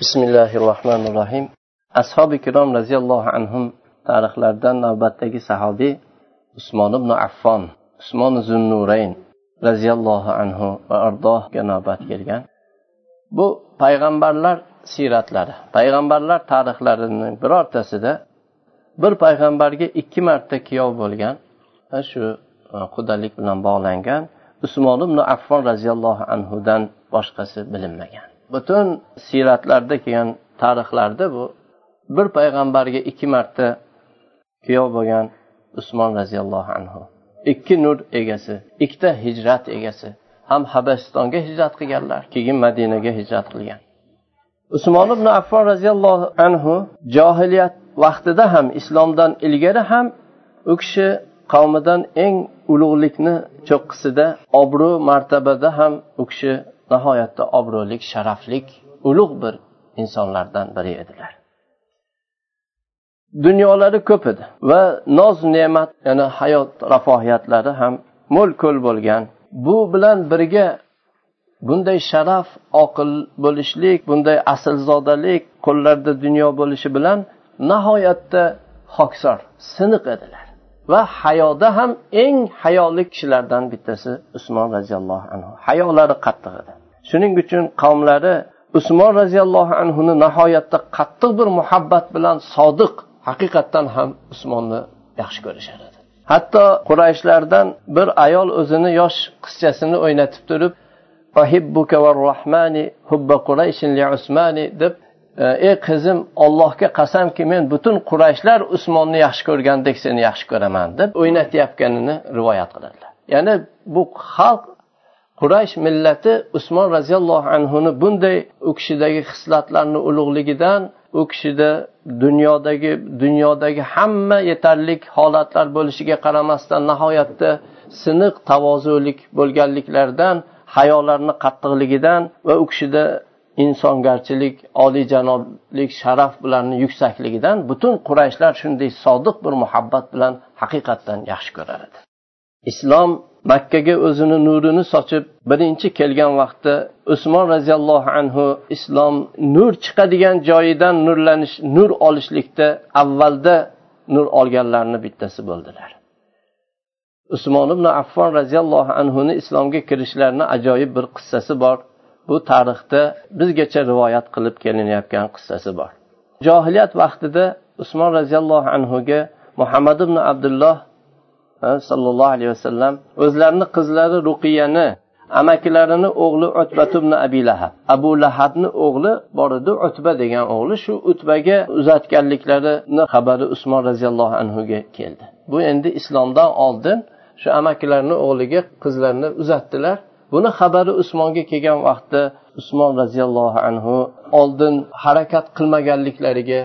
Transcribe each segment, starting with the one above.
bismillahi rohmanir rohim ashobi kirom roziyallohu anhum tarixlaridan navbatdagi sahobiy usmon ibn affon usmon zunnurayn roziyallohu anhu va ardohga navbat kelgan. Bu payg'ambarlar siyratlari payg'ambarlar tarixlarining birortasida bir payg'ambarga ikki marta kuyov bo'lgan va shu e, qudalik bilan bog'langan usmon ibn affon roziyallohu anhudan boshqasi bilinmagan. Butun siyratlarda kelgan tarixlarda bu bir payg'ambarga ikki marta kuyov bo'lgan usmon roziyallohu anhu. Ikki nur egasi ikkita hijrat egasi ham habasistonga hijrat qilganlar keyin madinaga hijrat qilgan. Usmon ibn affon roziyallohu anhu johiliyat vaqtida ham islomdan ilgari ham u kishi qavmidan eng ulug'likni cho'qqisida obro' martabada ham u kishi nihoyatda obro'lik sharaflik ulug' bir insonlardan biri edilar. Dunyolari ko'p edi va noz ne'mat ya'ni hayot rafohiyatlari ham mo'l ko'l bo'lgan. Bu bilan birga bunday sharaf oqil bo'lishlik bunday aslzodalik qo'llarida dunyo bo'lishi bilan nihoyatda hoksor siniq edilar. Va hayoda ham eng hayoli kishilardan bittasi usmon roziyallohu anhu. Hayolari qattiq edi. Shuning uchun qavmlari usmon roziyallohu anhuni nihoyatda qattiq bir muhabbat bilan sodiq haqiqatdan ham usmonni yaxshi ko'rishar edi. Hatto qurayshlardan bir ayol o'zini yosh qizchasini o'ynatib turib deb E, ey qizim ollohga qasamki men butun qurayshlar usmonni yaxshi ko'rgandek seni yaxshi ko'raman deb o'ynatayotganini rivoyat qiladilar. Ya'ni bu xalq quraysh millati usmon roziyallohu anhuni bunday u kishidagi hislatlarni ulug'ligidan u kishida dunyodagi dunyodagi hamma yetarlik holatlar bo'lishiga qaramasdan nihoyatda siniq tavozulik bo'lganliklaridan hayolarni qattiqligidan va u kishida insongarchilik oliyjanoblik sharaf bularni yuksakligidan butun qurayshlar shunday sodiq bir muhabbat bilan haqiqatdan yaxshi ko'rar edi. Islom makkaga o'zini nurini sochib birinchi kelgan vaqtda usmon roziyallohu anhu islom nur chiqadigan joyidan nurlanish nur olishlikda avvalda nur olganlarni bittasi bo'ldilar. Usmon ibn affon roziyallohu anhuni islomga kirishlarini ajoyib bir qissasi bor. Bu tarixda bizgacha rivoyat qilib kelinayotgan qissasi bor. Johiliyat vaqtida usmon roziyallohu anhuga muhammad ibn abdulloh sollallohu alayhi vasallam o'zlarini qizlari ruqiyani amakilarini o'g'li utbat ibn abi lahab abu lahabni o'g'li bor edi utba degan o'g'li shu utbaga uzatganliklarini xabari usmon roziyallohu anhuga keldi. Bu endi islomdan oldin shu amakilarini o'g'liga qizlarini uzatdilar. Buni xabari usmonga kelgan vaqtda usmon roziyallohu anhu oldin harakat qilmaganliklariga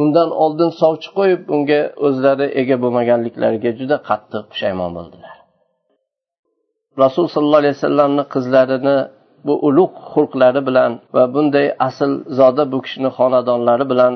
undan oldin sovchi qo'yib unga o'zlari ega bo'lmaganliklariga juda qattiq pushaymon bo'ldilar. Rasul sollallohu alayhi vasallamni qizlarini bu ulug' xulqlari bilan va bunday asl zoda bu kishini xonadonlari bilan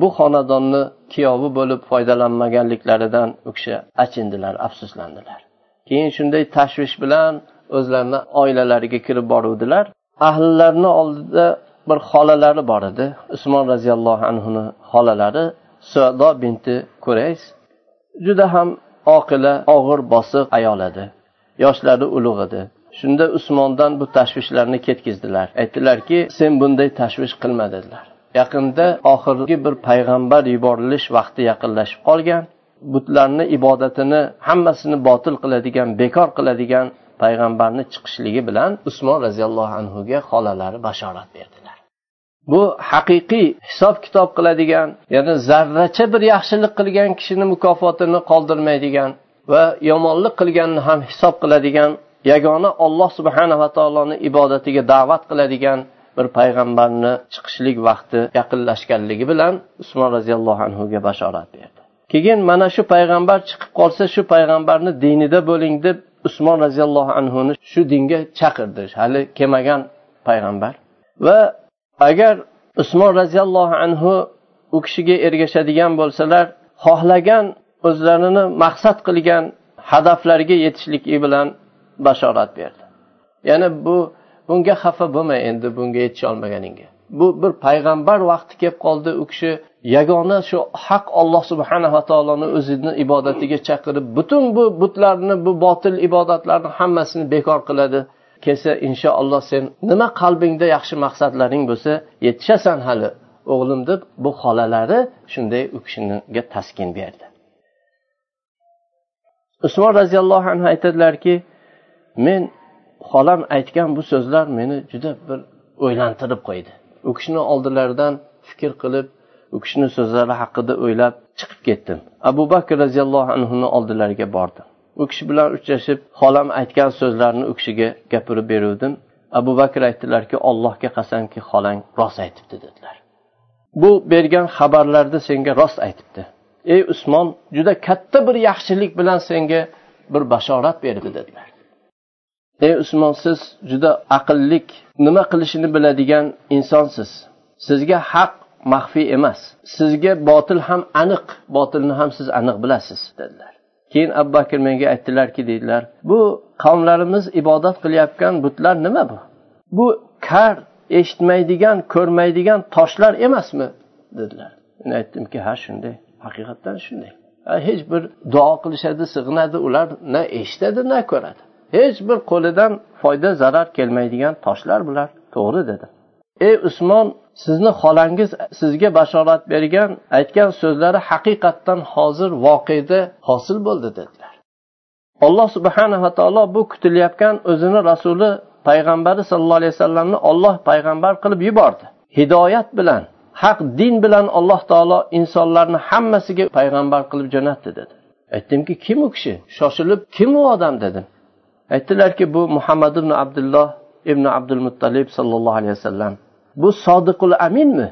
bu xonadonni kuyovi bo'lib foydalanmaganliklaridan u kishi achindilar afsuslandilar. Keyin shunday tashvish bilan o'zlarini oilalariga kirib boruvdilar. Ahlilarini oldida bir xolalari bor edi. Usmon roziyallohu anhuni xolalari suado binti kurays juda ham oqila og'ir bosiq ayol edi. Yoshlari ulug' edi. Shunda usmondan bu tashvishlarni ketkizdilar. Aytdilarki sen bunday tashvish qilma dedilar. Yaqinda oxirgi bir payg'ambar yuborilish vaqti yaqinlashib qolgan. Butlarni ibodatini hammasini botil qiladigan bekor qiladigan payg'ambarni chiqishligi bilan usmon roziyallohu anhuga xolalari bashorat berdilar. Bu haqiqiy hisob kitob qiladigan ya'ni zarracha bir yaxshilik qilgan kishini mukofotini qoldirmaydigan va yomonlik qilganni ham hisob qiladigan yagona olloh subhanava taoloni ibodatiga da'vat qiladigan bir payg'ambarni chiqishlik vaqti yaqinlashganligi bilan usmon roziyallohu anhuga bashorat berdi. Keyin mana shu payg'ambar chiqib qolsa shu payg'ambarni dinida bo'ling deb usmon roziyallohu anhuni shu dinga chaqirdi hali kelmagan payg'ambar. Va agar usmon roziyallohu anhu u kishiga ergashadigan bo'lsalar xohlagan o'zlarini maqsad qilgan hadaflariga yetishligi bilan bashorat berdi. Ya'ni bu bunga xafa bo'lma endi bunga yetisha olmaganingga bu bir payg'ambar vaqti kelib qoldi. U kishi yagona shu haq alloh subhanava taoloni o'zini ibodatiga chaqirib butun bu butlarni bu botil ibodatlarni hammasini bekor qiladi. Kelsa inshaalloh sen nima qalbingda yaxshi maqsadlaring bo'lsa yetishasan hali o'g'lim deb bu xolalari shunday u kishiga taskin berdi. Usmon roziyallohu anhu aytadilarki men xolam aytgan bu so'zlar meni juda bir o'ylantirib qo'ydi. U kishini oldilaridan fikr qilib u kishini so'zlari haqida o'ylab chiqib ketdim. Abu bakr roziyallohu anhuni oldilariga bordim. U kishi bilan uchrashib xolam aytgan so'zlarni u kishiga gapirib beruvdim. Abu bakr aytdilarki allohga qasamki xolang rost aytibdi dedilar. Bu bergan xabarlarni senga rost aytibdi. Ey usmon juda katta bir yaxshilik bilan senga bir bashorat berdi dedilar. Ey usmon siz juda aqllik nima qilishini biladigan insonsiz. Sizga haq maxfiy emas. Sizga botil ham aniq botilni ham siz aniq bilasiz dedilar. Keyin abu bakr menga aytdilarki deydilar bu qavmlarimiz ibodat qilayotgan butlar nima bu? Bu kar eshitmaydigan ko'rmaydigan toshlar emasmi? dedilar. Men aytdimki ha shunday. Haqiqatdan shunday. Hech bir duo qilishadi sig'inadi ular na eshitadi na ko'radi. Hech bir qo'lidan foyda zarar kelmaydigan toshlar bular. To'g'ri dedi. Ey usmon sizni xolangiz sizga bashorat bergan aytgan so'zlari haqiqatdan hozir voqeda hosil bo'ldi dedilar. Alloh subhanava taolo bu kutilayotgan o'zini rasuli payg'ambari sallallohu alayhi vasallamni olloh payg'ambar qilib yubordi. Hidoyat bilan haq din bilan alloh taolo insonlarni hammasiga payg'ambar qilib jo'natdi dedi. Aytdimki kim u kishi? Shoshilib kim u odam dedim. Aytdilarki bu muhammad ibn abdulloh ibn abdul muttalib sollallohu alayhi vasallam. Bu sodiqul aminmi?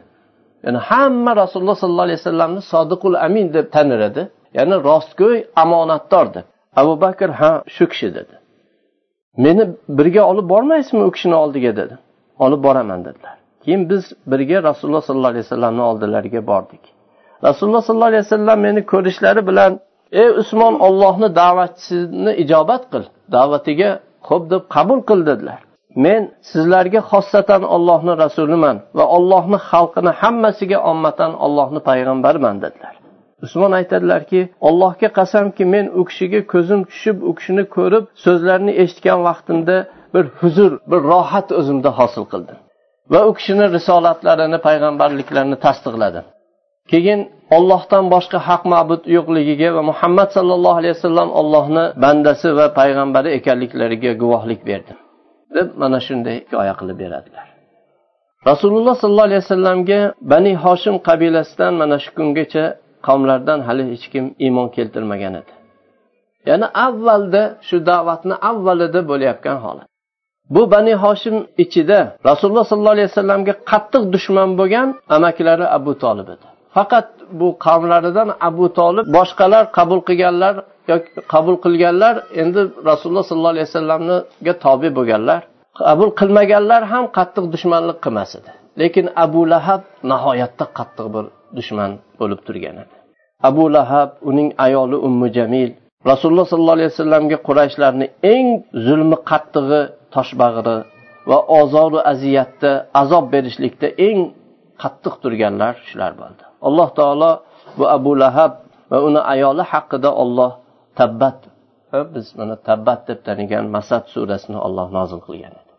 Ya'ni hamma rasululloh sollallohu alayhi vasallamni sodiqul amin deb tanir edi. Ya'ni rostgo'y omonatdor deb abu bakr ha shu kishi dedi. Meni birga olib bormaysizmi u kishini oldiga? dedi. Olib boraman dedilar. Keyin biz birga rasululloh sollallohu alayhi vasallamni oldilariga bordik. Rasululloh sollallohu alayhi vasallam meni ko'rishlari bilan ey usmon ollohni da'vatchisini ijobat qil. Da'vatiga xo'p deb qabul qil dedilar. Men sizlarga xossatan ollohni rasuliman va ollohni xalqini hammasiga ommatan ollohni payg'ambariman dedilar. Usmon aytadilarki allohga qasamki men u kishiga ko'zim tushib u kishini ko'rib so'zlarini eshitgan vaqtimda bir huzur bir rohat o'zimda hosil qildim. Va u kishini risolatlarini payg'ambarliklarini tasdiqladim. Keyin ollohdan boshqa haq ma'bud yo'qligiga va muhammad sallallohu alayhi vasallam ollohni bandasi va payg'ambari ekanliklariga guvohlik berdim. Deb mana shunday hikoya qilib beradilar. Rasululloh sollallohu alayhi vasallamga bani hoshim qabilasidan mana shu kungacha qavmlardan hali hech kim iymon keltirmagan edi. Ya'ni avvalda shu da'vatni avvalida bo'layotgan holat. Bu bani hoshim ichida rasululloh sollallohu alayhi vasallamga qattiq dushman bo'lgan amakilari abu tolib edi. Faqat bu qavmlaridan abu tolib boshqalar qabul qilganlar yoki qabul qilganlar endi rasululloh sollallohu alayhi vasallamga tobe bo'lganlar. Qabul qilmaganlar ham qattiq dushmanlik qilmas edi. Lekin abu lahab nihoyatda qattiq bir dushman bo'lib turgan edi. Abu lahab uning ayoli ummu jamil rasululloh sollallohu alayhi vasallamga qurayshlarni eng zulmi qattig'i toshbag'iri va ozoru aziyatda azob berishlikda eng qattiq turganlar shular bo'ldi. Alloh taolo bu abu lahab va uni ayoli haqida olloh tabbat biz mana tabbat deb tanigan masad surasini olloh nozil qilgan edi.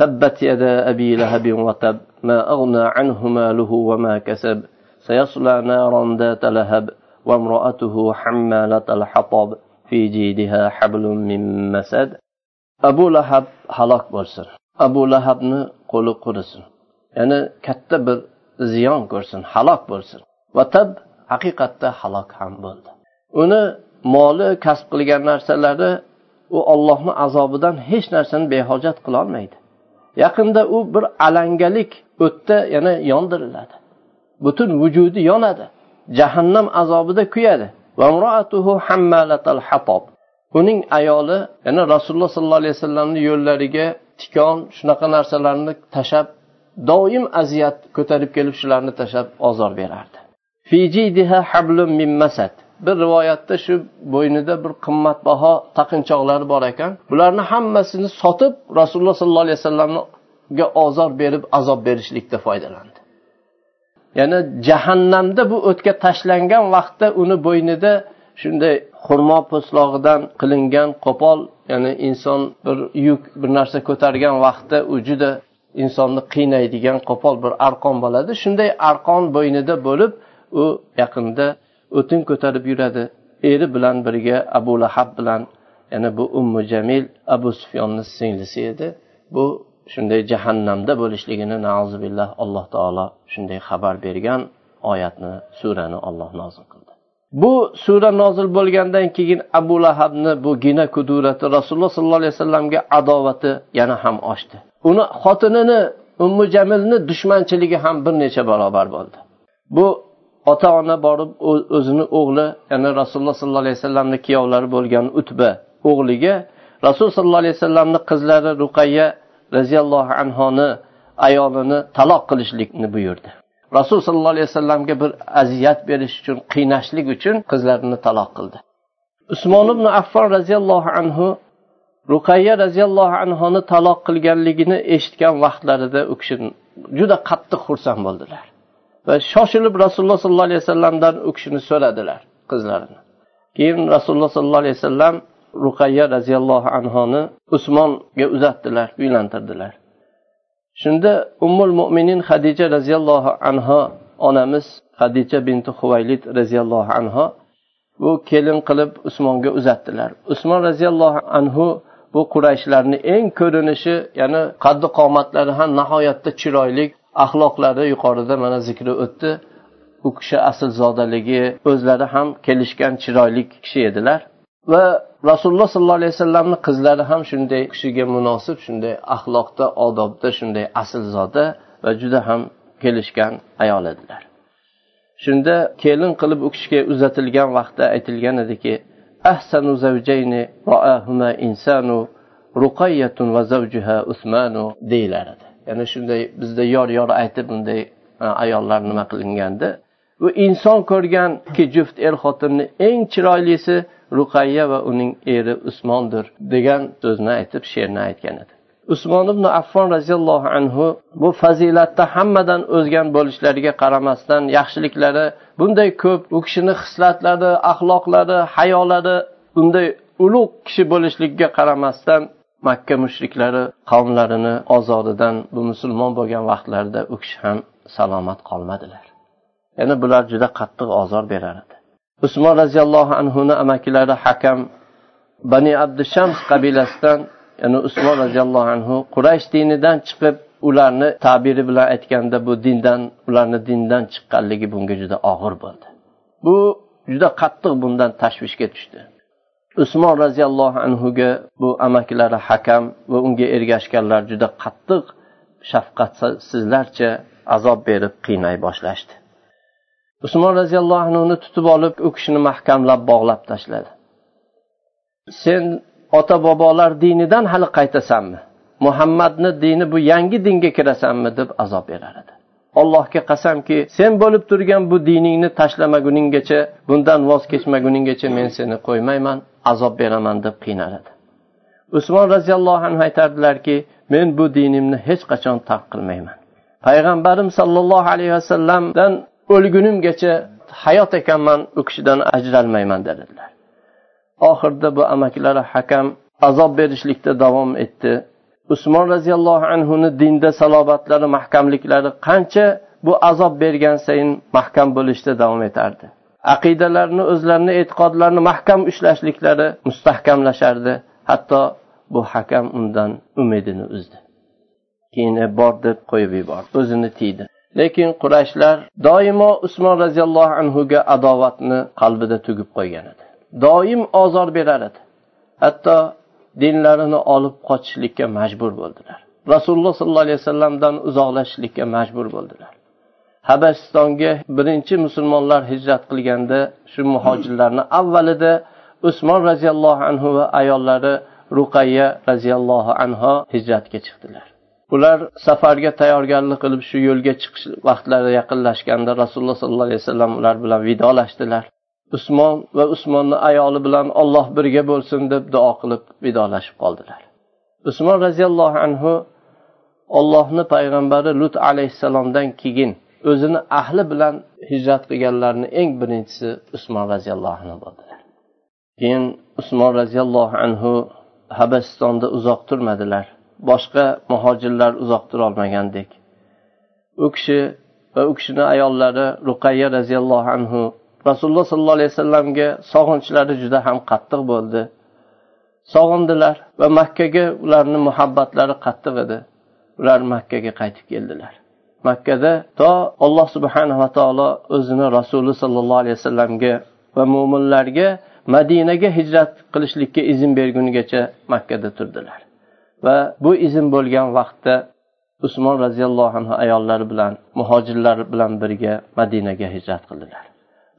Tabbat yada abi lahabin va tab ma aghna anhu maluhu va ma kasab sayasla naran data lahab va imra'atuhu hammalatal hatab fi jidha hablum min masad. Abu lahab halok bo'lsin. Abu lahabni qo'li qurisin. Ya'ni katta bir ziyon ko'rsin halok bo'lsin. Va tab haqiqatda halok ham bo'ldi. Uni moli kasb qilgan narsalari u ollohni azobidan hech narsani behojat qilolmaydi yaqinda u bir alangalik o'tda yana yondiriladi. Butun vujudi yonadi. Jahannam azobida kuyadi. Uning ayoli yana rasululloh sollallohu alayhi vasallamni yo'llariga tikon shunaqa narsalarni tashlab doim aziyat ko'tarib kelib shularni tashlab ozor berardi. Bir rivoyatda shu bo'ynida bir qimmatbaho taqinchoqlari bor ekan. Bularni hammasini sotib rasululloh sollallohu alayhi vasallamni ozor berib azob berishlikda foydalandi. Ya'ni jahannamda bu o'tga tashlangan vaqtda uni bo'ynida shunday xurmo po'stlog'idan qilingan qo'pol ya'ni inson bir yuk bir narsa ko'targan vaqtda u juda insonni qiynaydigan qo'pol bir arqon bo'ladi. Shunday arqon bo'ynida bo'lib u yaqinda o'tin ko'tarib yuradi. Eri bilan birga abu lahab bilan ya'ni bu ummu jamil abu sufyonni singlisi edi. Bu shunday jahannamda bo'lishligini billah alloh taolo shunday xabar bergan oyatni surani olloh nozil qildi. Bu sura nozil bo'lgandan keyin abu lahabni bu gina kudurati rasululloh sollallohu alayhi vasallamga adovati yana ham oshdi. Uni xotinini ummu jamilni dushmanchiligi ham bir necha barobar bo'ldi. Bu ota ona borib o'zini o'g'li ya'ni rasululloh sollallohu alayhi vasallamni kuyovlari bo'lgan utba o'g'liga rasululloh sollallohu alayhi vasallamni qizlari ruqayya roziyallohu anhoni ayolini taloq qilishlikni buyurdi. Rasul sollallohu alayhi vasallamga bir aziyat berish uchun qiynashlik uchun qizlarini taloq qildi. Usmon ibn affon roziyallohu anhu ruqayya roziyallohu anhoni taloq qilganligini eshitgan vaqtlarida u kishi juda qattiq xursand bo'ldilar. Va shoshilib rasululloh sollallohu alayhi vasallamdan u kishini so'radilar qizlarini. Keyin rasululloh sollallohu alayhi vasallam ruqayya roziyallohu anhoni usmonga uzatdilar uylantirdilar. Shunda ummul mo'minin hadija roziyallohu anho onamiz hadija binti huvaylid roziyallohu anho bu kelin qilib usmonga uzatdilar. Usmon roziyallohu anhu bu qurayshlarni eng ko'rinishi ya'ni qaddi qomatlari ham nihoyatda chiroyli axloqlari yuqorida mana zikri o'tdi. U kishi aslzodaligi o'zlari ham kelishgan chiroyli kishi edilar. Va rasululloh sollallohu alayhi vasallamni qizlari ham shunday kishiga munosib shunday axloqda odobda shunday aslzoda va juda ham kelishgan ayol edilar. Shunda kelin qilib u kishiga uzatilgan vaqtda aytilgan ediki ahsanu zavjayni roahuma insanu ruqayyatun va zavjuha usmanu deyilar edi. Ya'ni shunday bizda yor yor aytib bunday e, ayollar nima qilinganda bu inson ko'rgan ikki juft er xotinni eng chiroylisi ruqayya va uning eri usmondir degan so'zni aytib she'rni aytgan edi. Usmon ibn affon roziyallohu anhu bu fazilatda hammadan o'zgan bo'lishlariga qaramasdan yaxshiliklari bunday ko'p u kishini hislatlari axloqlari hayolari unday ulug' kishi bo'lishligiga qaramasdan makka mushriklari qavmlarini ozoridan bu musulmon bo'lgan vaqtlarida u kishi ham salomat qolmadilar. Ya'ni bular juda qattiq ozor berardi. Usmon roziyallohu anhuni amakilari hakam bani abdushams qabilasidan ya'ni usmon roziyallohu anhu quraysh dinidan chiqib ularni tabiri bilan aytganda bu dindan ularni dindan chiqqanligi bunga juda og'ir bo'ldi. Bu juda qattiq bundan tashvishga tushdi. Usmon roziyallohu anhuga bu amakilari hakam va unga ergashganlar juda qattiq shafqatsizlarcha azob berib qiynay boshlashdi. Usmon roziyallohu anhuni tutib olib u kishini mahkamlab bog'lab tashladi. Sen ota bobolar dinidan hali qaytasanmi? Muhammadni dini bu yangi dinga kirasanmi deb azob berar edi. Allohga qasamki sen bo'lib turgan bu diningni tashlamaguninggacha bundan voz kechmaguninggacha men seni qo'ymayman azob beraman deb qiynar edi usmon roziyallohu anhu aytardilarki men bu dinimni hech qachon tark qilmayman. Payg'ambarim sollallohu alayhi vasallamdan o'lgunimgacha hayot ekanman u kishidan ajralmayman dedilar. Oxirida bu amakilari hakam azob berishlikda davom etdi. Usmon roziyallohu anhuni dinda salobatlari mahkamliklari qancha bu azob bergan sayin mahkam bo'lishda davom etardi. Aqidalarini o'zlarini e'tiqodlarini mahkam ushlashliklari mustahkamlashardi. Hatto bu hakam undan umidini uzdi. Keyin e, bor deb qo'yib yubordi. O'zini tiydi. Lekin qurashlar doimo usmon roziyallohu anhuga adovatni qalbida tugib qo'ygan edi. Doim ozor berar edi. Hatto dinlarini olib qochishlikka majbur bo'ldilar. Rasululloh sollallohu alayhi vasallamdan uzoqlashishlikka majbur bo'ldilar. Habasistonga birinchi musulmonlar hijrat qilganda shu muhojirlarni avvalida usmon roziyallohu anhu va ayollari ruqayya roziyallohu anhu hijratga chiqdilar. Ular safarga tayyorgarlik qilib shu yo'lga chiqish vaqtlari yaqinlashganda rasululloh sollallohu alayhi vasallam ular bilan vidolashdilar. Usmon va usmonni ayoli bilan olloh birga bo'lsin deb duo qilib vidolashib qoldilar. Usmon roziyallohu anhu ollohni payg'ambari lut alayhissalomdan keyin o'zini ahli bilan hijrat qilganlarni eng birinchisi usmon roziyallohu anhu bo'ldilar. Keyin usmon roziyallohu anhu habasistonda uzoq turmadilar. Boshqa muhojirlar uzoq turolmagandek. U kishi va u kishini ayollari ruqayya roziyallohu anhu rasululloh sollallohu alayhi vasallamga sog'inchlari juda ham qattiq bo'ldi. Sog'indilar va makkaga ularni muhabbatlari qattiq edi. Ular makkaga qaytib keldilar. Makkada to alloh subhanava taolo o'zini rasuli sollallohu alayhi vasallamga va mo'minlarga madinaga hijrat qilishlikka izn bergunigacha makkada turdilar. Va bu izn bo'lgan vaqtda usmon roziyallohu anhu ayollari bilan muhojirlar bilan birga madinaga hijrat qildilar.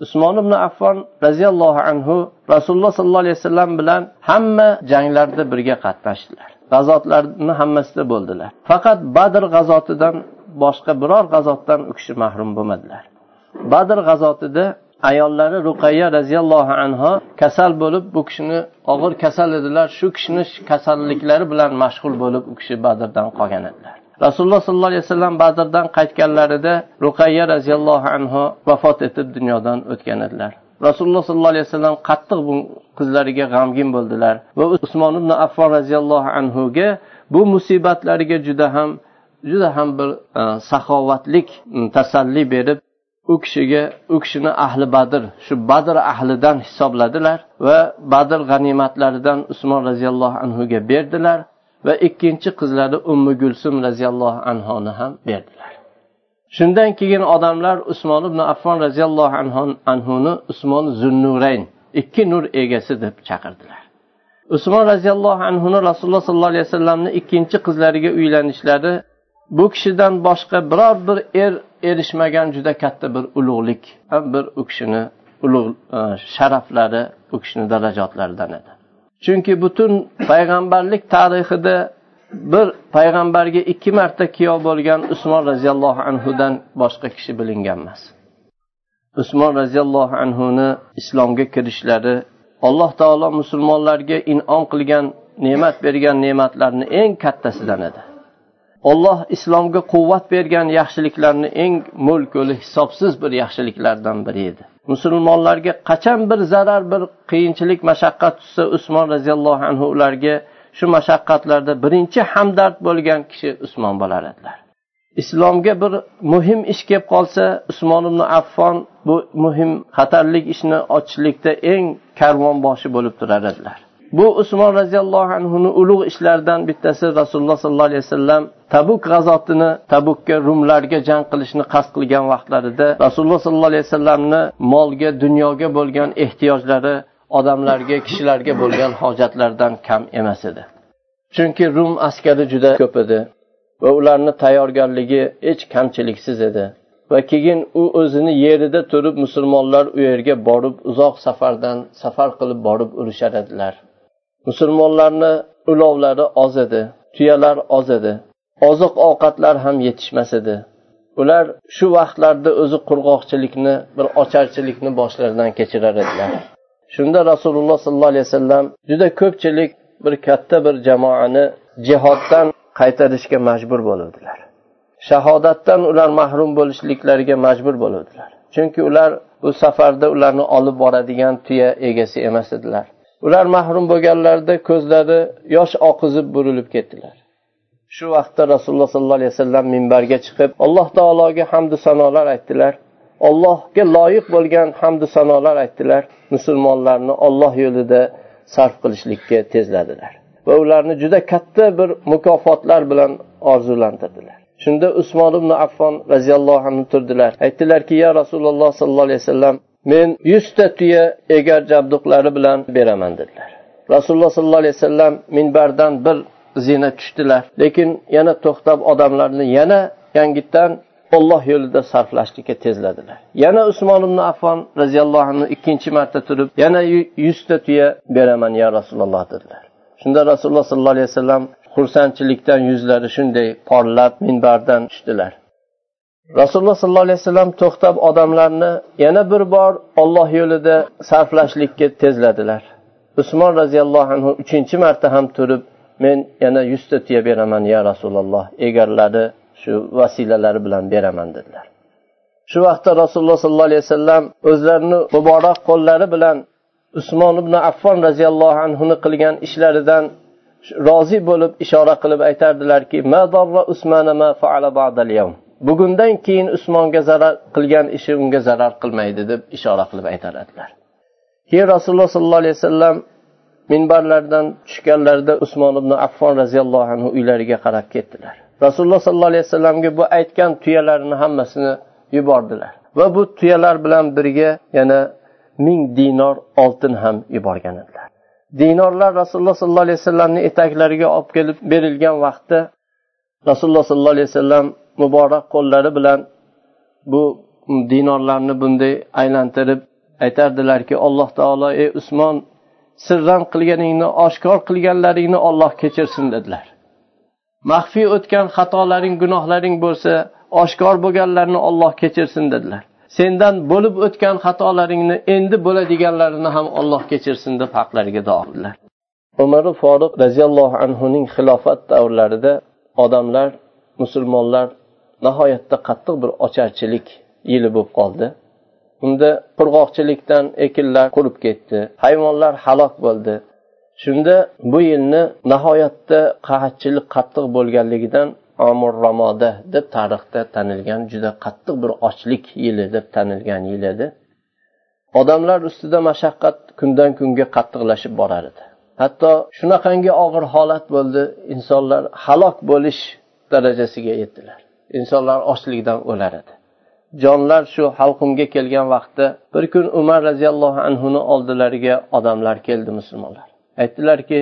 Usmon ibn affon roziyallohu anhu rasululloh sollallohu alayhi vasallam bilan hamma janglarda birga qatnashdilar. G'azotlarni hammasida bo'ldilar. Faqat badr g'azotidan boshqa biror g'azotdan u kishi mahrum bo'lmadilar. Badr g'azotida ayollari ruqayya roziyallohu anhu kasal bo'lib bu kishini og'ir kasal edilar. Shu kishini kasalliklari bilan mashg'ul bo'lib u kishi badrdan qolgan edilar. Rasululloh sollallohu alayhi vasallam badrdan qaytganlarida ruqayya roziyallohu anhu vafot etib dunyodan o'tgan edilar. Rasululloh sollallohu alayhi vasallam qattiq bu qizlariga g'amgin bo'ldilar va usmon ibn affon roziyallohu anhuga bu musibatlariga juda ham juda ham bir e, saxovatlik tasalli berib u kishiga u kishini ahli badr shu badr ahlidan hisobladilar va badr g'animatlaridan usmon roziyallohu anhuga berdilar va ikkinchi qizlari ummi gulsum roziyallohu anhoni ham berdilar. Shundan keyin odamlar usmon ibn affon roziyallohu anhuni usmon zunnurayn ikki nur egasi deb chaqirdilar. Usmon roziyallohu anhuni rasululloh sollallohu alayhi vasallamni ikkinchi qizlariga uylanishlari bu kishidan boshqa biror bir er erishmagan juda katta bir ulug'lik bir u kishini ulug' e, sharaflari u kishini darajotlaridan edi. Chunki butun payg'ambarlik tarixida bir payg'ambarga ikki marta kuyov bo'lgan usmon roziyallohu anhudan boshqa kishi bilingan emas. Usmon roziyallohu anhuni islomga kirishlari alloh taolo musulmonlarga inom qilgan ne'mat bergan ne'matlarni eng kattasidan edi. Olloh islomga quvvat bergan yaxshiliklarni eng mo'l ko'li hisobsiz bir yaxshiliklardan biri edi. Musulmonlarga qachon bir zarar bir qiyinchilik mashaqqat tushsa usmon roziyallohu anhu ularga shu mashaqqatlarda birinchi hamdard bo'lgan kishi usmon bo'lar edilar. Islomga bir muhim ish kelib qolsa usmon ibn affon bu muhim xatarlik ishni ochishlikda eng karvonboshi bo'lib turar edilar. Bu usmon roziyallohu anhuni ulug' ishlaridan bittasi rasululloh sollallohu alayhi vasallam tabuk g'azotini tabukka rumlarga jang qilishni qasd qilgan vaqtlarida rasululloh sollallohu alayhi vasallamni molga dunyoga bo'lgan ehtiyojlari odamlarga kishilarga bo'lgan hojatlardan kam emas edi. Chunki rum askari juda ko'p edi va ularni tayyorgarligi hech kamchiliksiz edi. Va keyin u o'zini yerida turib musulmonlar u yerga borib uzoq safardan safar qilib borib urushar edilar. Musulmonlarni ulovlari oz edi tuyalar oz edi oziq ovqatlar ham yetishmas edi. Ular shu vaqtlarda o'zi qurg'oqchilikni bir ocharchilikni boshlaridan kechirar edilar. Shunda rasululloh sollallohu alayhi vasallam juda ko'pchilik bir katta bir jamoani jihoddan qaytarishga majbur bo'luvdilar. Shahodatdan ular mahrum bo'lishliklariga majbur bo'luvdilar. Chunki ular bu safarda ularni olib boradigan tuya egasi emas edilar. Ular mahrum bo'lganlarida ko'zlari yosh oqizib burilib ketdilar. Shu vaqtda rasululloh sollallohu alayhi vasallam minbarga chiqib alloh taologa hamdu sanolar aytdilar. Ollohga loyiq bo'lgan hamdu sanolar aytdilar. Musulmonlarni olloh yo'lida sarf qilishlikka tezladilar va ularni juda katta bir mukofotlar bilan orzulantirdilar. Shunda usmon ibn affon roziyallohu anhu turdilar. Aytdilarki ya rasululloh sollallohu alayhi vasallam men yuzta tuya egar jabduqlari bilan beraman dedilar. Rasululloh sollallohu alayhi vasallam minbardan bir zina tushdilar. Lekin yana to'xtab odamlarni yana yangitdan olloh yo'lida sarflashlikka tezladilar. Yana usmon ibn affon roziyallohu anhu ikkinchi marta turib yana yuzta tuya beraman ya rasululloh dedilar. Shunda rasululloh sollallohu alayhi vasallam xursandchilikdan yuzlari shunday porlab minbardan tushdilar. Rasululloh sollallohu alayhi vasallam to'xtab odamlarni yana bir bor olloh yo'lida sarflashlikka tezladilar. Usmon roziyallohu anhu uchinchi marta ham turib men yana yuzta tuya beraman ya rasululloh egarlari shu vasilalari bilan beraman dedilar. Shu vaqtda rasululloh sollallohu alayhi vasallam o'zlarini muborak qo'llari bilan usmon ibn affon roziyallohu anhuni qilgan ishlaridan rozi bo'lib ishora qilib aytardilarki bugundan keyin usmonga zarar qilgan ishi unga zarar qilmaydi deb ishora qilib aytar edilar keyin rasululloh sollallohu alayhi vasallam minbarlardan tushganlarida usmon ibn affon roziyallohu anhu uylariga qarab ketdilar. Rasululloh sollallohu alayhi vasallamga bu aytgan tuyalarini hammasini yubordilar va bu tuyalar bilan birga yana ming dinor oltin ham yuborgan edilar. Dinorlar rasululloh sollallohu alayhi vasallamni etaklariga olib kelib berilgan vaqtda rasululloh sollallohu alayhi vasallam muborak qo'llari bilan bu dinorlarni bunday aylantirib aytardilarki alloh taolo ey usmon sirran qilganingni oshkor qilganlaringni olloh kechirsin dedilar. Maxfiy o'tgan xatolaring gunohlaring bo'lsa oshkor bo'lganlarni olloh kechirsin dedilar. Sendan bo'lib o'tgan xatolaringni endi bo'ladiganlarini ham olloh kechirsin deb haqlariga duo qildilar. Umar foruq roziyallohu anhuning xilofat davrlarida odamlar musulmonlar nihoyatda qattiq bir ocharchilik yili bo'lib qoldi. Unda qurg'oqchilikdan ekinlar qurib ketdi. Hayvonlar halok bo'ldi. Shunda bu yilni nihoyatda qahatchilik qattiq bo'lganligidan omur ramoda deb tarixda tanilgan juda qattiq bir ochlik yili deb tanilgan yil edi. Odamlar ustida mashaqqat kundan kunga qattiqlashib borar edi. Hatto shunaqangi og'ir holat bo'ldi insonlar halok bo'lish darajasiga yetdilar. Insonlar ochlikdan o'lar edi. Jonlar shu halqumga kelgan vaqtda bir kun umar roziyallohu anhuni oldilariga odamlar keldi musulmonlar. Aytdilarki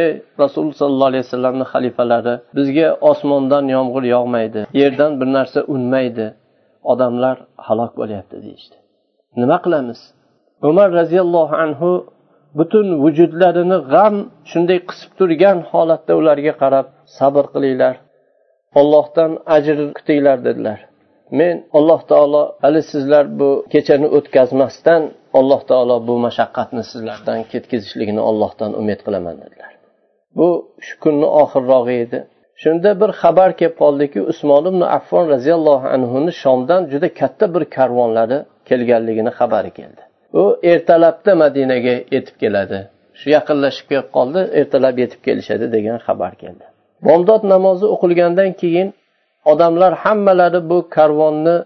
ey rasululloh sollallohu alayhi vasallamni xalifalari bizga osmondan yomg'ir yog'maydi yerdan bir narsa unmaydi odamlar halok bo'lyapti deyishdi. Nima qilamiz? Umar roziyallohu anhu butun vujudlarini g'am shunday qisib turgan holatda ularga qarab sabr qilinglar. Ollohdan ajr kutinglar dedilar. Men alloh taolo hali sizlar bu kechani o'tkazmasdan alloh taolo bu mashaqqatni sizlardan ketkazishligini ollohdan umid qilaman dedilar. Bu shu kunni oxirrog'i edi. Shunda bir xabar kelib qoldiki usmon ibn affon roziyallohu anhuni shomdan juda katta bir karvonlari kelganligini xabari keldi. U ertalabda madinaga yetib keladi. Shu yaqinlashib kelib qoldi ertalab yetib kelishadi degan xabar keldi. Bomdod namozi o'qilgandan keyin odamlar hammalari bu karvonni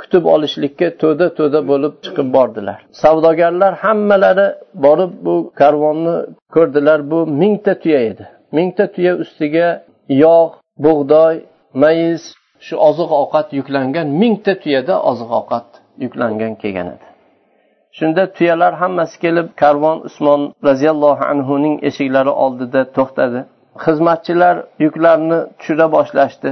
kutib olishlikka to'da to'da bo'lib chiqib bordilar. Savdogarlar hammalari borib bu karvonni ko'rdilar. Bu mingta tuya edi. Mingta tuya ustiga yog' bug'doy mayiz shu oziq ovqat yuklangan mingta tuyada oziq ovqat yuklangan kelgan edi. Shunda tuyalar hammasi kelib karvon usmon roziyallohu anhuning eshiklari oldida to'xtadi. Xizmatchilar yuklarni tushira boshlashdi.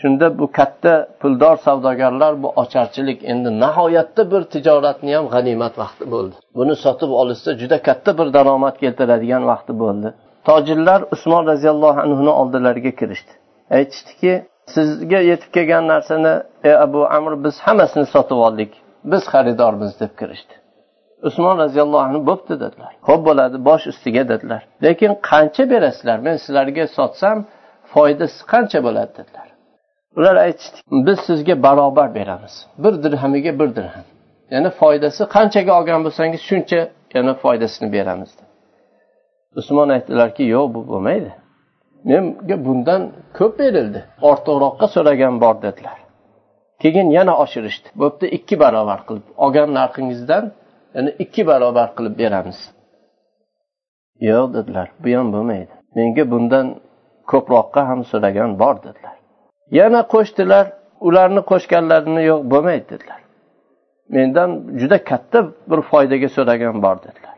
Shunda bu katta puldor savdogarlar bu ocharchilik endi nihoyatda bir tijoratni ham g'animat vaqti bo'ldi. Buni sotib olishsa juda katta bir daromad keltiradigan vaqti bo'ldi. Tojirlar usmon roziyallohu anhuni oldilariga kirishdi. Aytishdiki sizga yetib kelgan narsani ey abu amr biz hammasini sotib oldik. Biz xaridormiz deb kirishdi. Usmon roziyallohu anhu bo'pti dedilar. Ho'p bo'ladi bosh ustiga dedilar. Lekin qancha berasizlar men sizlarga sotsam foydasi qancha bo'ladi dedilar. Ular aytishdi biz sizga barobar beramiz. Bir dirhamiga bir dirham. Ya'ni foydasi qanchaga olgan bo'lsangiz shuncha yana foydasini beramiz usmon aytdilarki yo'q bu bo'lmaydi. Menga bundan ko'p berildi. Ortiqroqqa so'ragan bor dedilar. Keyin yana oshirishdi. Bo'pti ikki barobar qilib. Olgan narxingizdan yana ikki barobar qilib beramiz. Yo'q dedilar bu ham bo'lmaydi. Menga bundan ko'proqqa ham so'ragan bor dedilar. Yana qo'shdilar ularni qo'shganlarini yo'q bo'lmaydi dedilar. Mendan juda katta bir foydaga so'ragan bor dedilar.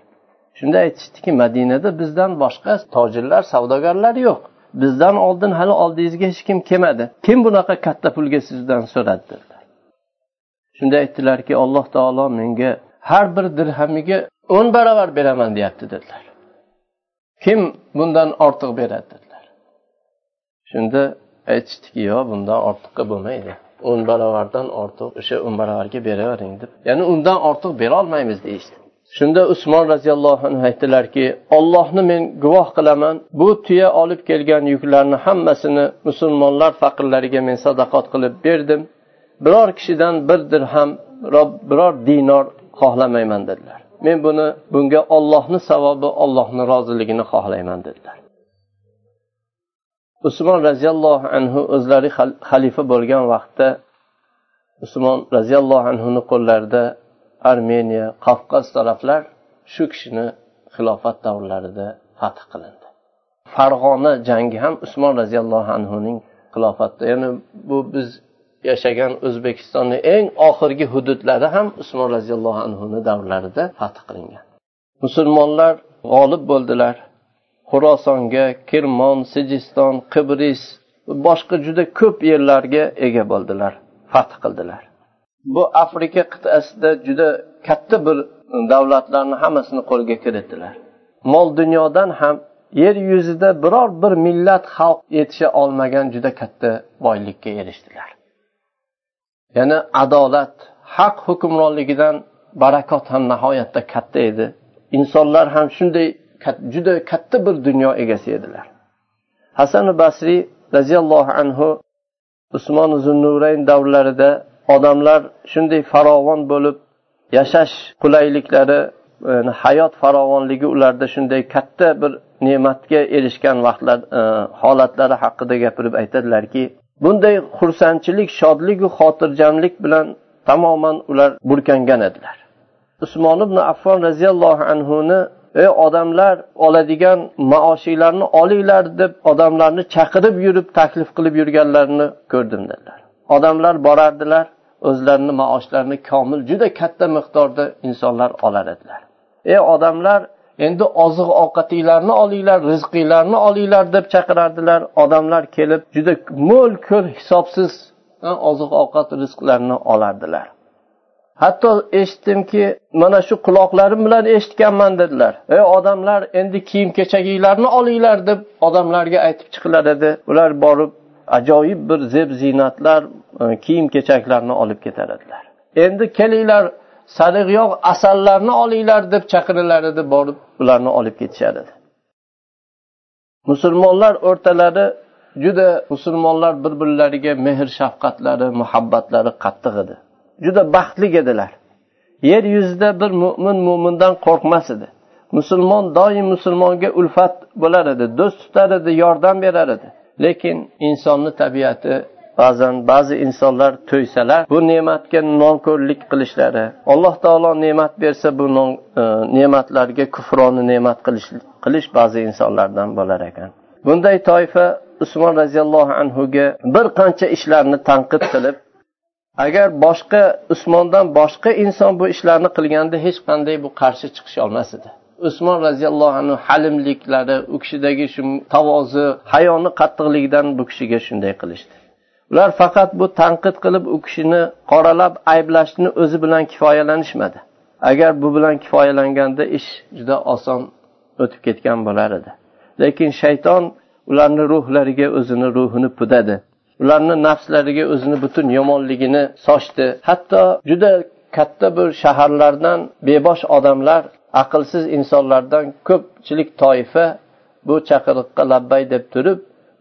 Shunda aytishdiki madinada bizdan boshqa tojirlar savdogarlar yo'q. Bizdan oldin hali oldingizga hech kim kelmadi. Kim bunaqa katta pulga sizdan so'radi dedilar. Shunda aytdilarki alloh taolo menga har bir dirhamiga o'n barobar beraman deyapti dedilar. Kim bundan ortiq beradi dedilar. Shunda aytishdiki yo'q bundan ortiqqa bo'lmaydi. O'n barobardan ortiq o'sha o'n barobarga beravering deb. Ya'ni undan ortiq berolmaymiz deyishdi. Shunda usmon roziyallohu anhu aytdilarki ollohni men guvoh qilaman. Bu tuya olib kelgan yuklarni hammasini musulmonlar faqirlariga men sadaqat qilib berdim. Biror kishidan bir dirham biror dinor xohlamayman dedilar. Men buni bunga ollohni savobi ollohni roziligini xohlayman dedilar. Usmon roziyallohu anhu o'zlari xalifa bo'lgan vaqtda usmon roziyallohu anhuni qo'llarida armeniya qafqaz taraflar shu kishini xilofat davrlarida fath qilindi. Farg'ona jangi ham usmon roziyallohu anhuning xilofatida. Ya'ni bu biz yashagan o'zbekistonni eng oxirgi hududlari ham usmon roziyallohu anhuni davrlarida fath qilingan. Musulmonlar g'olib bo'ldilar. Xurosonga kirmon sijiston qibris boshqa juda ko'p yerlarga ega bo'ldilar. Fath qildilar. Bu afrika qit'asida juda katta bir davlatlarni hammasini qo'lga kiritdilar. Mol dunyodan ham yer yuzida biror bir millat xalq yetisha olmagan juda katta boylikka erishdilar. Ya'ni adolat haq hukmronligidan barakot ham nihoyatda katta edi. Insonlar ham shunday juda katta bir dunyo egasi edilar. Hasan basriy roziyallohu anhu usmon zunnurayn davrlarida odamlar shunday farovon bo'lib yashash qulayliklari yani hayot farovonligi ularda shunday katta bir ne'matga erishgan vaqtlar e, holatlari haqida gapirib aytadilarki bunday xursandchilik shodligu xotirjamlik bilan tamoman ular burkangan edilar. Usmon ibn affon roziyallohu anhuni ey odamlar oladigan maoshinglarni olinglar deb odamlarni chaqirib yurib taklif qilib yurganlarini ko'rdim dedilar. Odamlar borardilar o'zlarini maoshlarini komil juda katta miqdorda insonlar olar edilar. Ey odamlar endi oziq ovqatinglarni olinglar rizqinglarni olinglar deb chaqirardilar. Odamlar kelib juda mo'l ko'l hisobsiz oziq ovqat rizqlarini olardilar. Hatto eshitdimki mana shu quloqlarim bilan eshitganman dedilar. Ey odamlar endi kiyim kechaginglarni olinglar deb odamlarga aytib chiqilar edi. Ular borib ajoyib bir zeb ziynatlar E, kiyim kechaklarni olib ketar edilar endi kelinglar sariqyog' asallarni olinglar deb chaqirilar edi borib ularni olib ketishar edi musulmonlar o'rtalari juda musulmonlar bir birlariga mehr shafqatlari muhabbatlari qattiq edi. Juda baxtli edilar. Yer yuzida bir mo'min mo'mindan qo'rqmas edi. Musulmon doim musulmonga ulfat bo'lar edi do'st tutar edi yordam berar edi. Lekin insonni tabiati ba'zan ba'zi insonlar to'ysalar bu ne'matga nonko'rlik qilishlari alloh taolo ne'mat bersa bu non, e, ne'matlarga kufroni ne'mat qilish qilish ba'zi insonlardan bo'lar ekan. Bunday toifa usmon roziyallohu anhuga bir qancha ishlarni tanqid qilib agar boshqa usmondan boshqa inson bu ishlarni qilganda hech qanday bu qarshi chiqish olmas edi. Usmon roziyallohu anhu halimliklari u kishidagi shu tavozi hayoni qattiqligidan bu kishiga shunday qilishdi. Ular faqat bu tanqid qilib u kishini qoralab ayblashni o'zi bilan kifoyalanishmadi. Agar bu bilan kifoyalanganda ish juda oson o'tib ketgan bo'lar edi. Lekin shayton ularni ruhlariga o'zini ruhini pudadi. Ularni nafslariga o'zini butun yomonligini sochdi. Hatto juda katta bir shaharlardan bebosh odamlar aqlsiz insonlardan ko'pchilik toifa bu chaqiriqqa labbay deb turib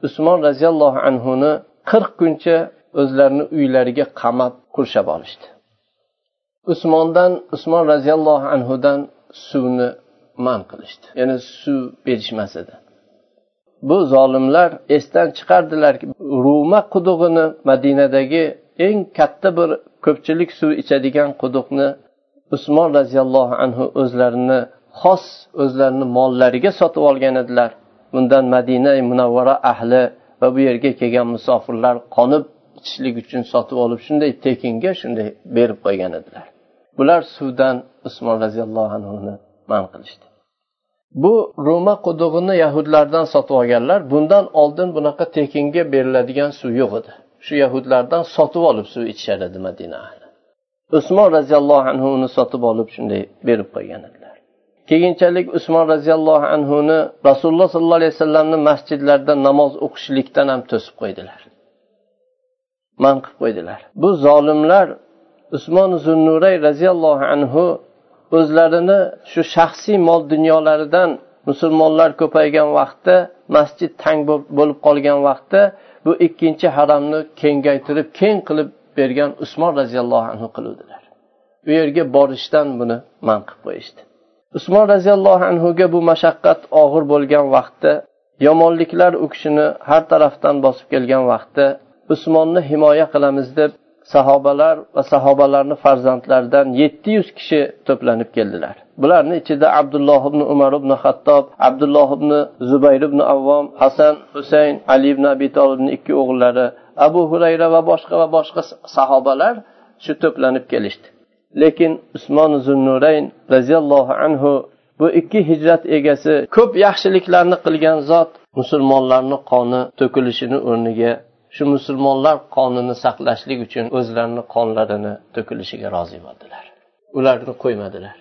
usmon roziyallohu anhuni qirq kuncha o'zlarini uylariga qamab qurshab olishdi. Usmondan usmon roziyallohu anhudan suvni man qilishdi. Ya'ni suv berishmas edi. Bu zolimlar esdan chiqardilarki ruma qudug'ini madinadagi eng katta bir ko'pchilik suv ichadigan quduqni usmon roziyallohu anhu o'zlarini xos o'zlarini mollariga sotib olgan edilar. Bundan madina munavvara ahli va bu yerga kelgan musofirlar qonib ichishlik uchun sotib olib shunday tekinga shunday berib qo'ygan edilar. Bular suvdan usmon roziyallohu anhuni man qilishdi. Bu roma qudug'ini yahudlardan sotib olganlar bundan oldin bunaqa tekinga beriladigan suv yo'q edi. Shu yahudlardan sotib olib suv ichishar edi madina ahli. Usmon roziyallohu anhu uni sotib olib shunday berib qo'ygan edilar. Keyinchalik usmon roziyallohu anhuni rasululloh sollallohu alayhi vasallamni masjidlarida namoz o'qishlikdan ham to'sib qo'ydilar. Man qilib qo'ydilar. Bu zolimlar usmon zunnuray roziyallohu anhu o'zlarini shu shaxsiy mol dunyolaridan musulmonlar ko'paygan vaqtda masjid tang bo'lib qolgan vaqtda bu ikkinchi haramni kengaytirib keng qilib bergan usmon roziyallohu anhu qiluvdilar. U yerga borishdan buni man qilib qo'yishdi. Usmon roziyallohu anhuga bu mashaqqat og'ir bo'lgan vaqtda yomonliklar u kishini har tarafdan bosib kelgan vaqtda usmonni himoya qilamiz deb sahobalar va sahobalarni farzandlaridan yetti yuz kishi to'planib keldilar. Bularni ichida abdulloh ibn umar ibn hattob abdulloh ibn zubayr ibn avvom hasan husayn ali ibn abi tolibni ikki o'g'illari abu hurayra va boshqa va boshqa sahobalar shu to'planib kelishdi. Lekin usmon zunnurayn roziyallohu anhu bu ikki hijrat egasi ko'p yaxshiliklarni qilgan zot musulmonlarni qoni to'kilishini o'rniga shu musulmonlar qonini saqlashlik uchun o'zlarini qonlarini to'kilishiga rozi bo'ldilar. Ularni qo'ymadilar.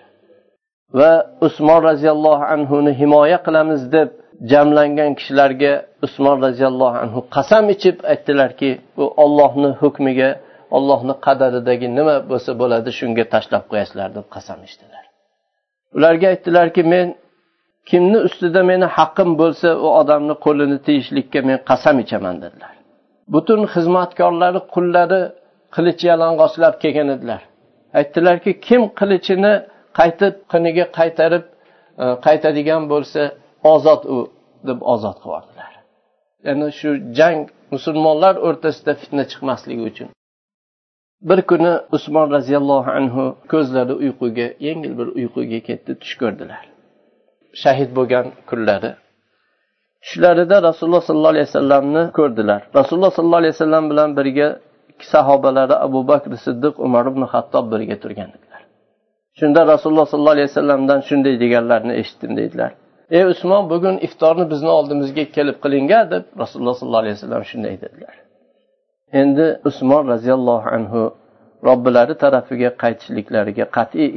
Va usmon roziyallohu anhuni himoya qilamiz deb jamlangan kishilarga usmon roziyallohu anhu qasam ichib aytdilarki bu ollohni hukmiga ollohni qadaridagi nima bo'lsa bo'ladi shunga tashlab qo'yasizlar deb qasam ichdilar. Ularga aytdilarki men kimni ustida meni haqqim bo'lsa u odamni qo'lini tiyishlikka men qasam ichaman dedilar. Butun xizmatkorlari qullari qilich yalang'ochlab kelgan edilar. Aytdilarki kim qilichini qaytib qiniga qaytarib e, qaytadigan bo'lsa ozod u deb ozod qilib yubordilar. Ya'ni shu jang musulmonlar o'rtasida fitna chiqmasligi uchun. Bir kuni usmon roziyallohu anhu ko'zlari uyquga yengil bir uyquga ketdi tush ko'rdilar. Shahid bo'lgan kunlari. Tushlarida rasululloh sollallohu alayhi vasallamni ko'rdilar. Rasululloh sollallohu alayhi vasallam bilan birga sahobalari abu bakr siddiq umar ibn hattob birga turgan edilar. Shunda rasululloh sollallohu alayhi vasallamdan shunday deganlarini eshitdim deydilar ey usmon bugun iftorni bizni oldimizga kelib qilinga deb rasululloh sollallohu alayhi vasallam shunday dedilar. Endi usmon roziyallohu anhu robbilari tarafiga qaytishliklariga qat'iy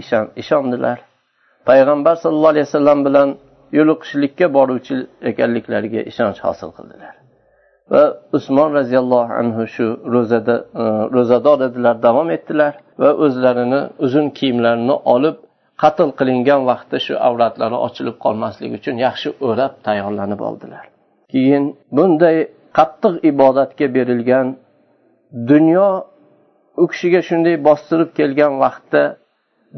ishondilar. Payg'ambar sallallohu alayhi vasallam bilan yo'liqishlikka boruvchi ekanliklariga ishonch hosil qildilar. Va usmon roziyallohu anhu shu ro'zada e, ro'zador edilar davom etdilar va o'zlarini uzun kiyimlarini olib qatl qilingan vaqtda shu avratlari ochilib qolmasligi uchun yaxshi o'rab tayyorlanib oldilar. Keyin bunday qattiq ibodatga berilgan dunyo u kishiga shunday bostirib kelgan vaqtda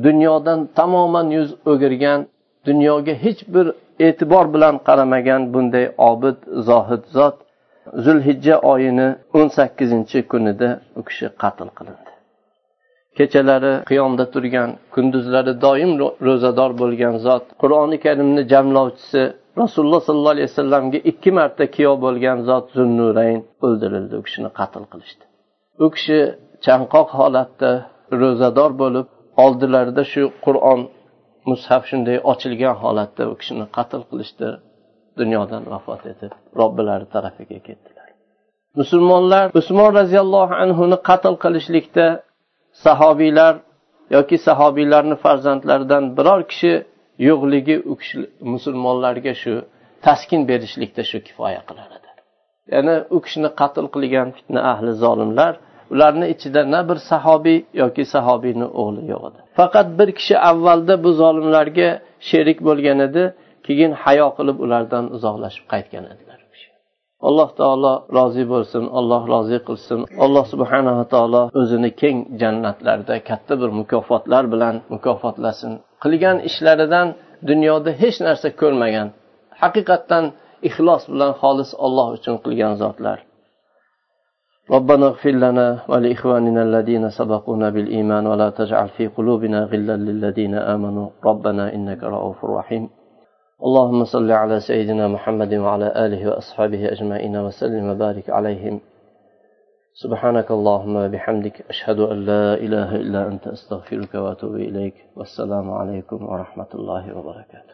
dunyodan tamoman yuz o'girgan dunyoga hech bir e'tibor bilan qaramagan bunday obid zohid zot zulhijja oyini o'n sakkizinchi kunida u kishi qatl qilindi. Kechalari qiyomda turgan kunduzlari doim ro'zador bo'lgan zot qur'oni karimni jamlovchisi rasululloh sollallohu alayhi vasallamga ikki marta kuyov bo'lgan zot zunnurayn o'ldirildi u kishini qatl qilishdi. U kishi chanqoq holatda ro'zador bo'lib oldilarida shu qur'on mushaf shunday ochilgan holatda u kishini qatl qilishdi dunyodan vafot etib robbilari tarafiga ketdilar. Musulmonlar usmon roziyallohu anhuni qatl qilishlikda sahobiylar yoki sahobiylarni farzandlaridan biror kishi yo'qligi u kishi musulmonlarga shu taskin berishlikda shu kifoya qilar edi. Ya'ni u kishini qatl qilgan fitna ahli zolimlar ularni ichida na bir sahobiy yoki sahobiyni o'g'li yo'q edi. Faqat bir kishi avvalda bu zolimlarga sherik bo'lgan edi keyin hayo qilib ulardan uzoqlashib qaytgan edilar. Alloh taolo rozi bo'lsin alloh rozi qilsin. Alloh subhanava taolo o'zini keng jannatlarda katta bir mukofotlar bilan mukofotlasin. Qilgan ishlaridan dunyoda hech narsa ko'rmagan haqiqatdan ixlos bilan xolis olloh uchun qilgan zotlar. ربنا اغفر لنا ولإخواننا الذين سبقونا بالإيمان ولا تجعل في قلوبنا غلا للذين آمنوا. ربنا إنك رؤوف رحيم. اللهم صل على سيدنا محمد وعلى آله وأصحابه أجمعين وسلم وبارك عليهم. سبحانك اللهم وبحمدك أشهد أن لا إله إلا أنت أستغفرك وأتوب إليك. والسلام عليكم ورحمة الله وبركاته.